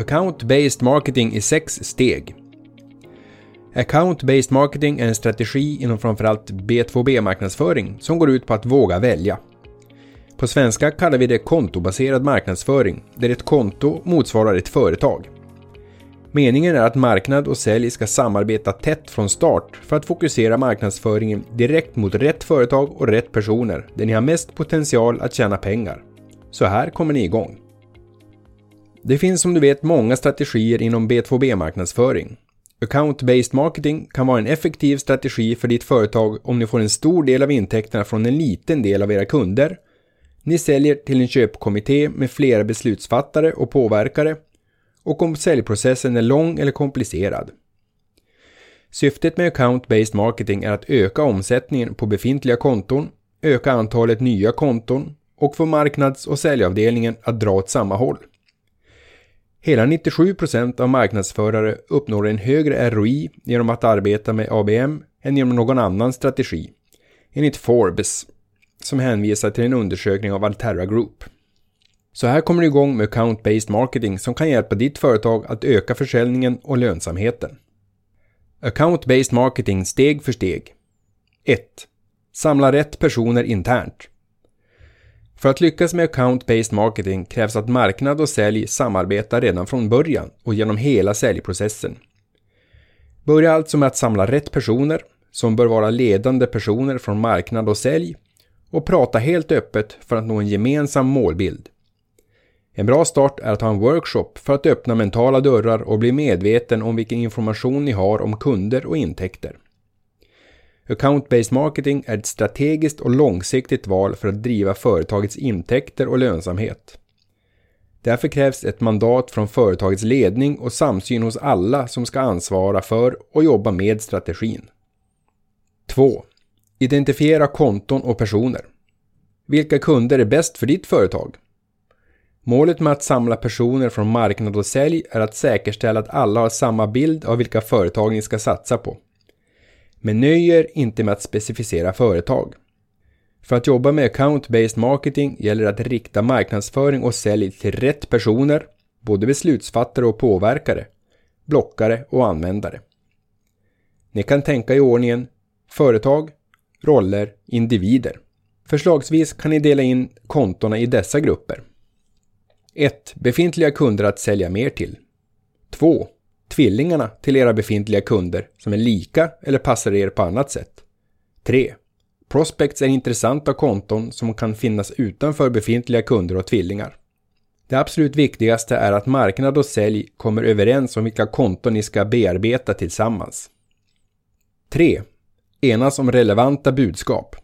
Account-based marketing i sex steg. Account-based marketing är en strategi inom framförallt B2B-marknadsföring som går ut på att våga välja. På svenska kallar vi det kontobaserad marknadsföring, där ett konto motsvarar ett företag. Meningen är att marknad och sälj ska samarbeta tätt från start för att fokusera marknadsföringen direkt mot rätt företag och rätt personer där ni har mest potential att tjäna pengar. Så här kommer ni igång. Det finns som du vet många strategier inom B2B-marknadsföring. Account-based marketing kan vara en effektiv strategi för ditt företag om ni får en stor del av intäkterna från en liten del av era kunder. Ni säljer till en köpkommitté med flera beslutsfattare och påverkare och om säljprocessen är lång eller komplicerad. Syftet med account-based marketing är att öka omsättningen på befintliga konton, öka antalet nya konton och få marknads och säljavdelningen att dra åt samma håll. Hela 97% av marknadsförare uppnår en högre ROI genom att arbeta med ABM än genom någon annan strategi, enligt Forbes, som hänvisar till en undersökning av Alterra Group. Så här kommer du igång med account-based marketing som kan hjälpa ditt företag att öka försäljningen och lönsamheten. Account-based marketing steg för steg. 1. Samla rätt personer internt. För att lyckas med account-based marketing krävs att marknad och sälj samarbetar redan från början och genom hela säljprocessen. Börja alltså med att samla rätt personer, som bör vara ledande personer från marknad och sälj, och prata helt öppet för att nå en gemensam målbild. En bra start är att ha en workshop för att öppna mentala dörrar och bli medveten om vilken information ni har om kunder och intäkter. Account-based marketing är ett strategiskt och långsiktigt val för att driva företagets intäkter och lönsamhet. Därför krävs ett mandat från företagets ledning och samsyn hos alla som ska ansvara för och jobba med strategin. 2. Identifiera konton och personer. Vilka kunder är bäst för ditt företag? Målet med att samla personer från marknad och sälj är att säkerställa att alla har samma bild av vilka företag ni ska satsa på. Men nöjer inte med att specificera företag. För att jobba med account-based marketing gäller det att rikta marknadsföring och sälj till rätt personer, både beslutsfattare och påverkare, blockare och användare. Ni kan tänka i ordningen företag, roller, individer. Förslagsvis kan ni dela in kontona i dessa grupper. 1. Befintliga kunder att sälja mer till. 2. Tvillingarna till era befintliga kunder som är lika eller passar er på annat sätt. 3. Prospects är intressanta konton som kan finnas utanför befintliga kunder och tvillingar. Det absolut viktigaste är att marknad och sälj kommer överens om vilka konton ni ska bearbeta tillsammans. 3. Enas om relevanta budskap.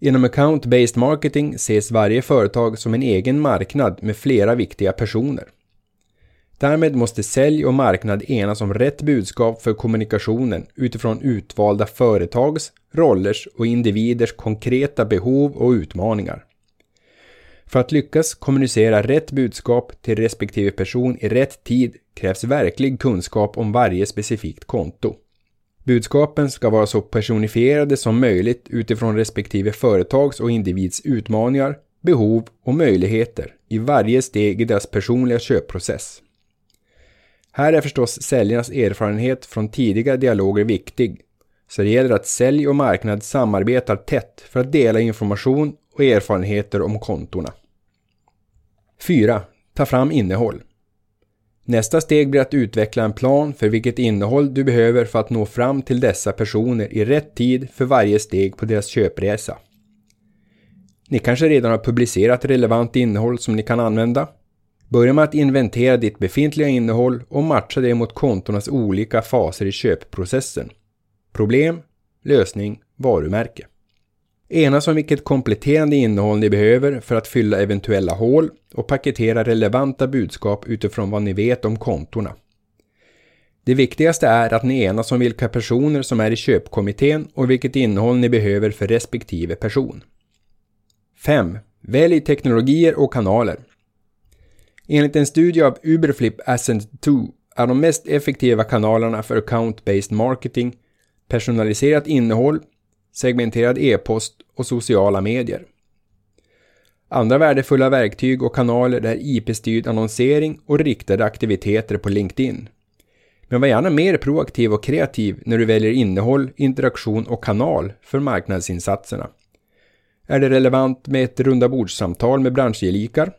Inom account-based marketing ses varje företag som en egen marknad med flera viktiga personer. Därmed måste sälj och marknad enas om rätt budskap för kommunikationen utifrån utvalda företags, rollers och individers konkreta behov och utmaningar. För att lyckas kommunicera rätt budskap till respektive person i rätt tid krävs verklig kunskap om varje specifikt konto. Budskapen ska vara så personifierade som möjligt utifrån respektive företags och individs utmaningar, behov och möjligheter i varje steg i deras personliga köpprocess. Här är förstås säljarnas erfarenhet från tidigare dialoger viktig, så det gäller att sälj och marknad samarbetar tätt för att dela information och erfarenheter om kontona. 4. Ta fram innehåll. Nästa steg blir att utveckla en plan för vilket innehåll du behöver för att nå fram till dessa personer i rätt tid för varje steg på deras köpresa. Ni kanske redan har publicerat relevant innehåll som ni kan använda. Börja med att inventera ditt befintliga innehåll och matcha det mot kontornas olika faser i köpprocessen. Problem, lösning, varumärke. Enas om vilket kompletterande innehåll ni behöver för att fylla eventuella hål och paketera relevanta budskap utifrån vad ni vet om kontona. Det viktigaste är att ni enas om vilka personer som är i köpkommittén och vilket innehåll ni behöver för respektive person. 5. Välj teknologier och kanaler. Enligt en studie av Uberflip Ascent 2 är de mest effektiva kanalerna för account-based marketing personaliserat innehåll segmenterad e-post och sociala medier. Andra värdefulla verktyg och kanaler är IP-styrd annonsering och riktade aktiviteter på LinkedIn. Men var gärna mer proaktiv och kreativ när du väljer innehåll, interaktion och kanal för marknadsinsatserna. Är det relevant med ett rundabordssamtal med branschgelikar?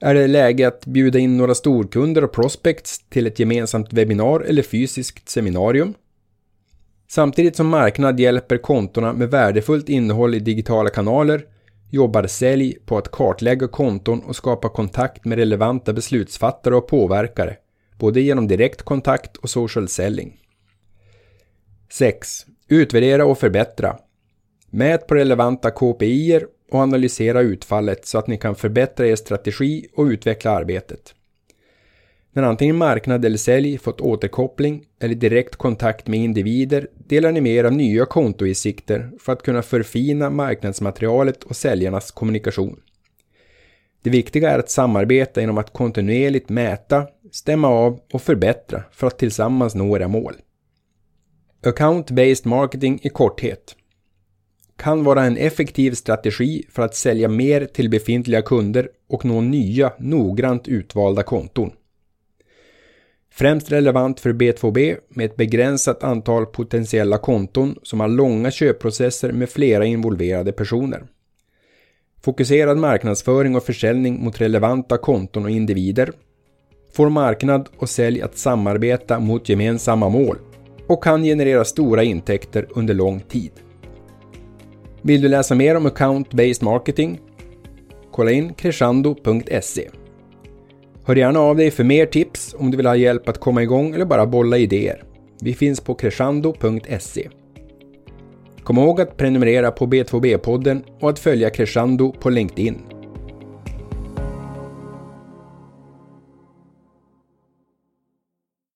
Är det läge att bjuda in några storkunder och prospects till ett gemensamt webbinar eller fysiskt seminarium? Samtidigt som marknad hjälper kontona med värdefullt innehåll i digitala kanaler jobbar Sälj på att kartlägga konton och skapa kontakt med relevanta beslutsfattare och påverkare, både genom direkt kontakt och social selling. 6. Utvärdera och förbättra. Mät på relevanta KPI och analysera utfallet så att ni kan förbättra er strategi och utveckla arbetet. När antingen marknad eller sälj fått återkoppling eller direkt kontakt med individer delar ni med er av nya kontoinsikter för att kunna förfina marknadsmaterialet och säljarnas kommunikation. Det viktiga är att samarbeta genom att kontinuerligt mäta, stämma av och förbättra för att tillsammans nå era mål. Account-based marketing i korthet kan vara en effektiv strategi för att sälja mer till befintliga kunder och nå nya, noggrant utvalda konton. Främst relevant för B2B med ett begränsat antal potentiella konton som har långa köpprocesser med flera involverade personer. Fokuserad marknadsföring och försäljning mot relevanta konton och individer får marknad och sälj att samarbeta mot gemensamma mål och kan generera stora intäkter under lång tid. Vill du läsa mer om account-based marketing? Kolla in crescendo.se. Hör gärna av dig för mer tips om du vill ha hjälp att komma igång eller bara bolla idéer. Vi finns på crescendo.se. Kom ihåg att prenumerera på B2B-podden och att följa Crescendo på LinkedIn.